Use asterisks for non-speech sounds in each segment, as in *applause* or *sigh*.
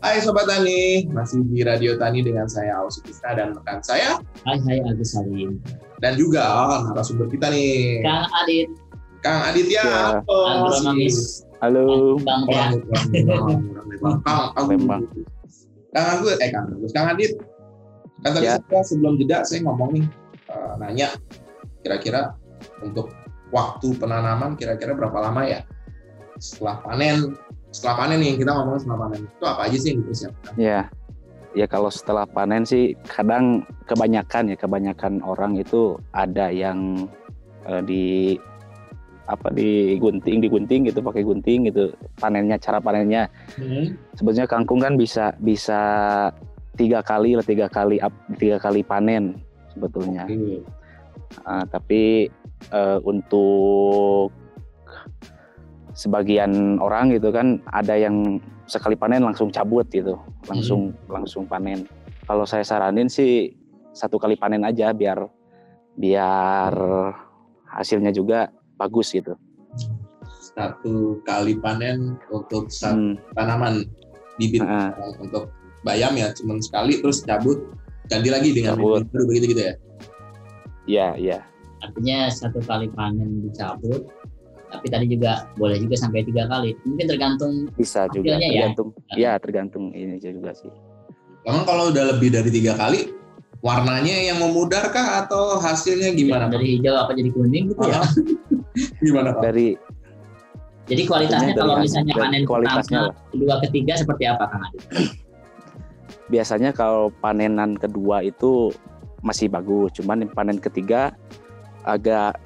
Hai Sobat Tani, masih di Radio Tani dengan saya Ausi Krisna dan rekan saya. Hai, hai Agus Salim. Dan juga oh, narasumber kita nih. Kang Adit. Kang Aditya. Ya. Agronomis. Halo. Bang ya. Kang Agus. Lembang. Kang Agus, eh Kang Agus. Kang Adit. Kan tadi Ya. saya sebelum jeda saya ngomong nih, eh, nanya kira-kira untuk waktu penanaman kira-kira berapa lama ya setelah panen setelah panen nih kita ngomongin setelah panen. Itu apa aja sih yang dipersiapkan? Ya. Ya kalau setelah panen sih kadang kebanyakan ya kebanyakan orang itu ada yang eh, di apa digunting digunting gitu pakai gunting gitu. Panennya cara panennya. Sebenarnya kangkung kan bisa bisa tiga kali lah tiga kali up- tiga kali panen sebetulnya. Oke. Ah, tapi eh, untuk sebagian orang gitu kan ada yang sekali panen langsung cabut gitu, langsung langsung panen. Kalau saya saranin sih satu kali panen aja biar biar hasilnya juga bagus gitu. satu kali panen untuk satu Hmm, tanaman bibit ah, untuk bayam ya cuman sekali terus cabut ganti lagi dengan Cabut. bibit baru begitu gitu ya ya ya Artinya satu kali panen dicabut, tapi tadi juga boleh juga sampai tiga kali. Mungkin tergantung bisa juga Hasilnya ya? tergantung ya tergantung ini juga sih. emang kalau udah lebih dari tiga kali warnanya yang memudar kah atau hasilnya gimana dari hijau apa jadi kuning gitu ya. *laughs* Gimana Pak? Dari Jadi kualitasnya Dari kalau misalnya panen kualitasnya pertama, lah. kedua, ketiga seperti apa Kang Adit? biasanya kalau panenan kedua itu masih bagus, cuman panen ketiga agak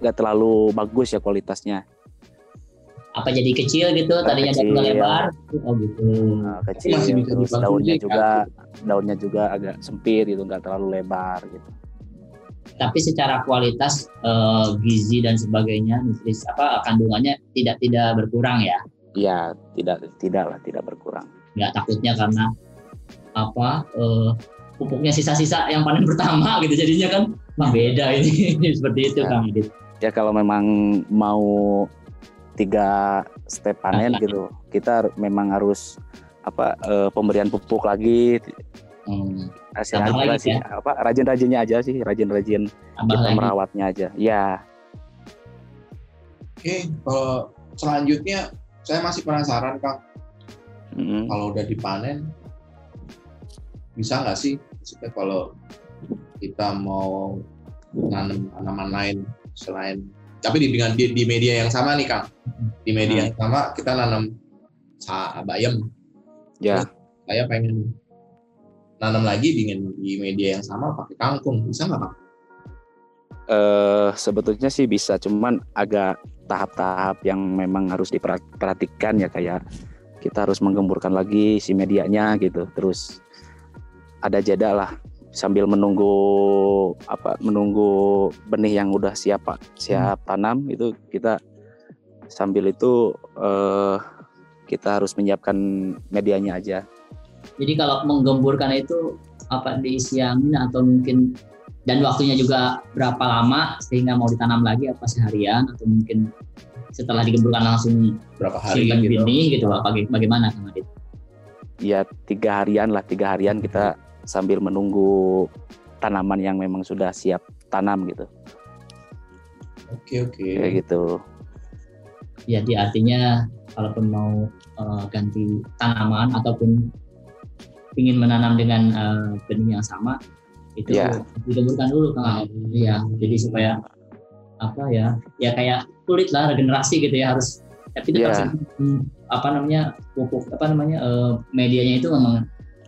nggak terlalu bagus ya kualitasnya. Apa jadi kecil gitu? Tadinya Kecil. daunnya lebar. Oh gitu. Nah, kecil masih bisa terus daunnya juga, juga daunnya juga agak sempit gitu, nggak terlalu lebar gitu. Tapi secara kualitas eh, gizi dan sebagainya, nutrisi apa kandungannya tidak tidak berkurang ya? Iya, tidak tidak lah, tidak berkurang. nggak takutnya karena apa eh, pupuknya sisa-sisa yang panen *laughs* pertama gitu jadinya kan wah beda ini *laughs* seperti itu Ya. kang Adit. Ya kalau memang mau tiga step panen Nah, gitu, kita memang harus apa eh, pemberian pupuk lagi. Hmm, hasil lagi sih apa rajin-rajinnya aja sih rajin-rajin tambah kita lagi. merawatnya aja. Ya. Oke kalau selanjutnya saya masih penasaran Kang. Mm, kalau udah dipanen bisa nggak sih maksudnya kalau kita mau nanam tanaman lain selain tapi di dengan di, di media yang sama nih kang. Di media Hmm. yang sama kita nanam sa bayam. Ya. Saya pengen nanam lagi dengan di media yang sama pakai kangkung. Bisa nggak kang? eh sebetulnya sih bisa cuman agak tahap-tahap yang memang harus diperhatikan ya kayak kita harus menggemburkan lagi si medianya gitu. Terus ada jeda lah sambil menunggu apa menunggu benih yang udah siap Pak, siap tanam itu kita sambil itu eh kita harus menyiapkan medianya aja Jadi kalau menggemburkan itu apa diisi angin atau mungkin dan waktunya juga berapa lama sehingga mau ditanam lagi apa seharian atau mungkin setelah digemburkan langsung berapa hari gitu benih gitu? Baga- bagaimana kang Adit? ya tiga harian lah tiga harian kita sambil menunggu tanaman yang memang sudah siap tanam gitu oke oke kayak gitu Jadi artinya kalaupun mau eh, ganti tanaman ataupun ingin menanam dengan eh, benih yang sama itu Ya. digemburkan dulu kang Adit. Iya, jadi supaya apa ya? Ya kayak kulit lah regenerasi gitu ya harus. Tapi tetap Ya. sih, hmm, apa namanya pupuk apa namanya eh, medianya itu memang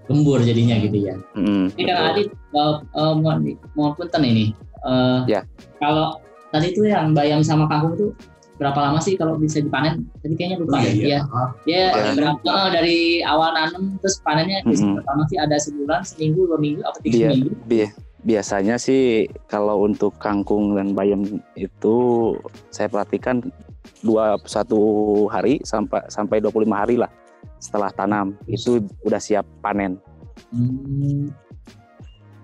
gembur jadinya gitu ya. Mm, Ini Kang. Adit eh, eh, mohon mohon punten ini. Eh, Ya. Kalau tadi itu yang bayam sama kangkung itu berapa lama sih kalau bisa dipanen? Tadi kayaknya lupa iya, ya. iya. Iya. Ah, Ya, Panen. berapa eh, dari awal nanam terus panennya bisa Mm-mm. pertama sih ada sebulan, seminggu, dua minggu, apa tiga Iya. minggu? Bi- biasanya sih kalau untuk kangkung dan bayam itu saya perhatikan dua satu hari sampai sampai 25 hari lah setelah tanam itu udah siap panen. Hmm.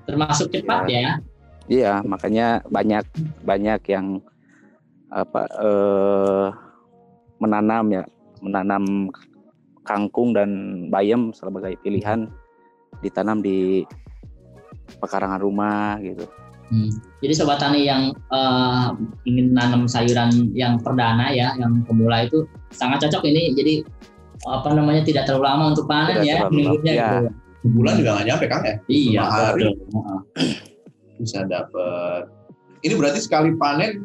Termasuk cepat ya. Iya, makanya banyak banyak yang apa eh menanam ya, menanam kangkung dan bayam sebagai pilihan ditanam di pekarangan rumah gitu. Hmm. Jadi sobat tani yang uh, ingin nanam sayuran yang perdana ya, yang pemula itu sangat cocok ini. Jadi apa namanya tidak terlalu lama untuk panen Tidak ya, minggunya ya. gitu. Sebulan juga nggak nyampe Kang ya? Iya, hari. Bisa dapat. Ini berarti sekali panen,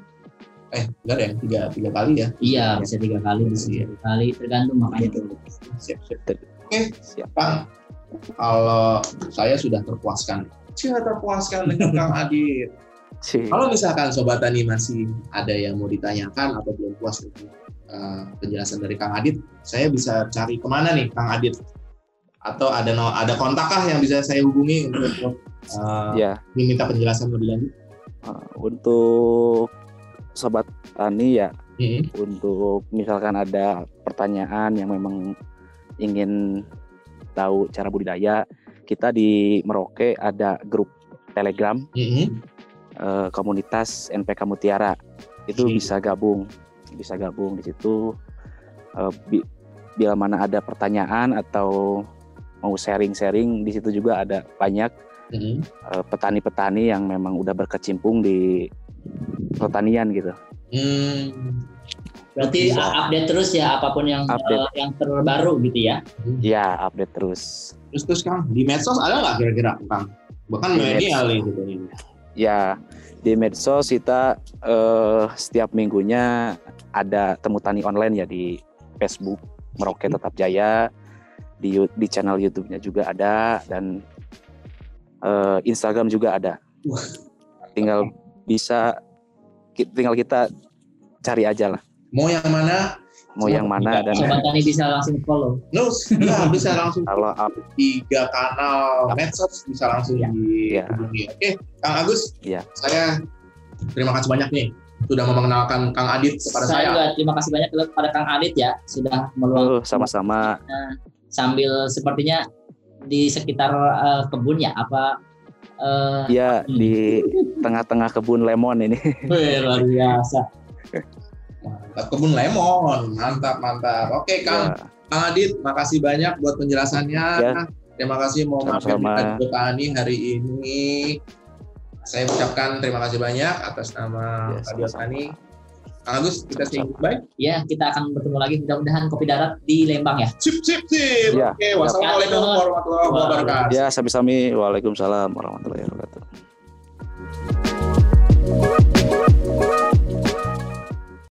eh enggak ada yang tiga, tiga kali ya? Iya, bisa tiga kali, bisa Iya. tiga kali, tergantung makanya tuh. Siap, siap. Siap. Kang, kalau saya sudah terpuaskan, sudah terpuaskan dengan *laughs* Kang Adit. Kalau misalkan Sobat Tani masih ada yang mau ditanyakan atau belum puas dengan eh, penjelasan dari Kang Adit, saya bisa cari ke mana nih Kang Adit? Atau ada no, ada kontakkah yang bisa saya hubungi untuk eh, Ya, diminta penjelasan lebih lanjut? eh, untuk sobat tani ya, Mhm. untuk misalkan ada pertanyaan yang memang ingin tahu cara budidaya, kita di Merauke ada grup Telegram Mhm. eh, komunitas NPK Mutiara. Itu bisa gabung, bisa gabung di situ. Eh, bi- bila mana ada pertanyaan atau mau sharing-sharing di situ juga ada banyak Mhm. eh, petani-petani yang memang udah berkecimpung di pertanian gitu. Hmm. Berarti Bisa. update terus ya apa pun yang Update. eh, yang terbaru gitu ya. Ya update terus. Terus terus Kang, di medsos ada nggak kira-kira Kang? Bahkan Di milenial nih gitu ini. Ya di medsos kita eh, setiap minggunya ada temu tani online ya di Facebook Merauke Tetap Jaya di di channel YouTube-nya juga ada dan eh, Instagram juga ada. Wah. Tinggal bisa tinggal kita cari aja lah Mau yang mana? Mau yang mana dan Sobat tani bisa langsung follow. Nus, ya *laughs* bisa langsung kalau up- tiga kanal medsos bisa langsung Iya. dihubungi. Oke, Kang Agus, Iya. saya terima kasih banyak nih sudah mengenalkan Kang Adit kepada saya saya. juga terima kasih banyak kepada Kang Adit ya sudah meluangkan oh, sama-sama sambil sepertinya di sekitar eh, kebun ya apa eh ya di tengah-tengah kebun lemon ini. wih, luar biasa. *laughs* Mantap kebun lemon, mantap mantap. Oke, Kang, Ya, Kang Adit, makasih banyak buat penjelasannya. Ya. Terima kasih mau mampir di. Radio Tani hari ini. Saya ucapkan terima kasih banyak atas nama Ya, Radio. Tani. Kang Agus, kita say goodbye. Ya kita akan bertemu lagi mudah-mudahan kopi darat di Lembang ya. Sip, sip, sip. Ya. Oke, wassalamualaikum warahmatullahi wabarakatuh. Ya, sami-sami. Waalaikumsalam warahmatullahi wabarakatuh.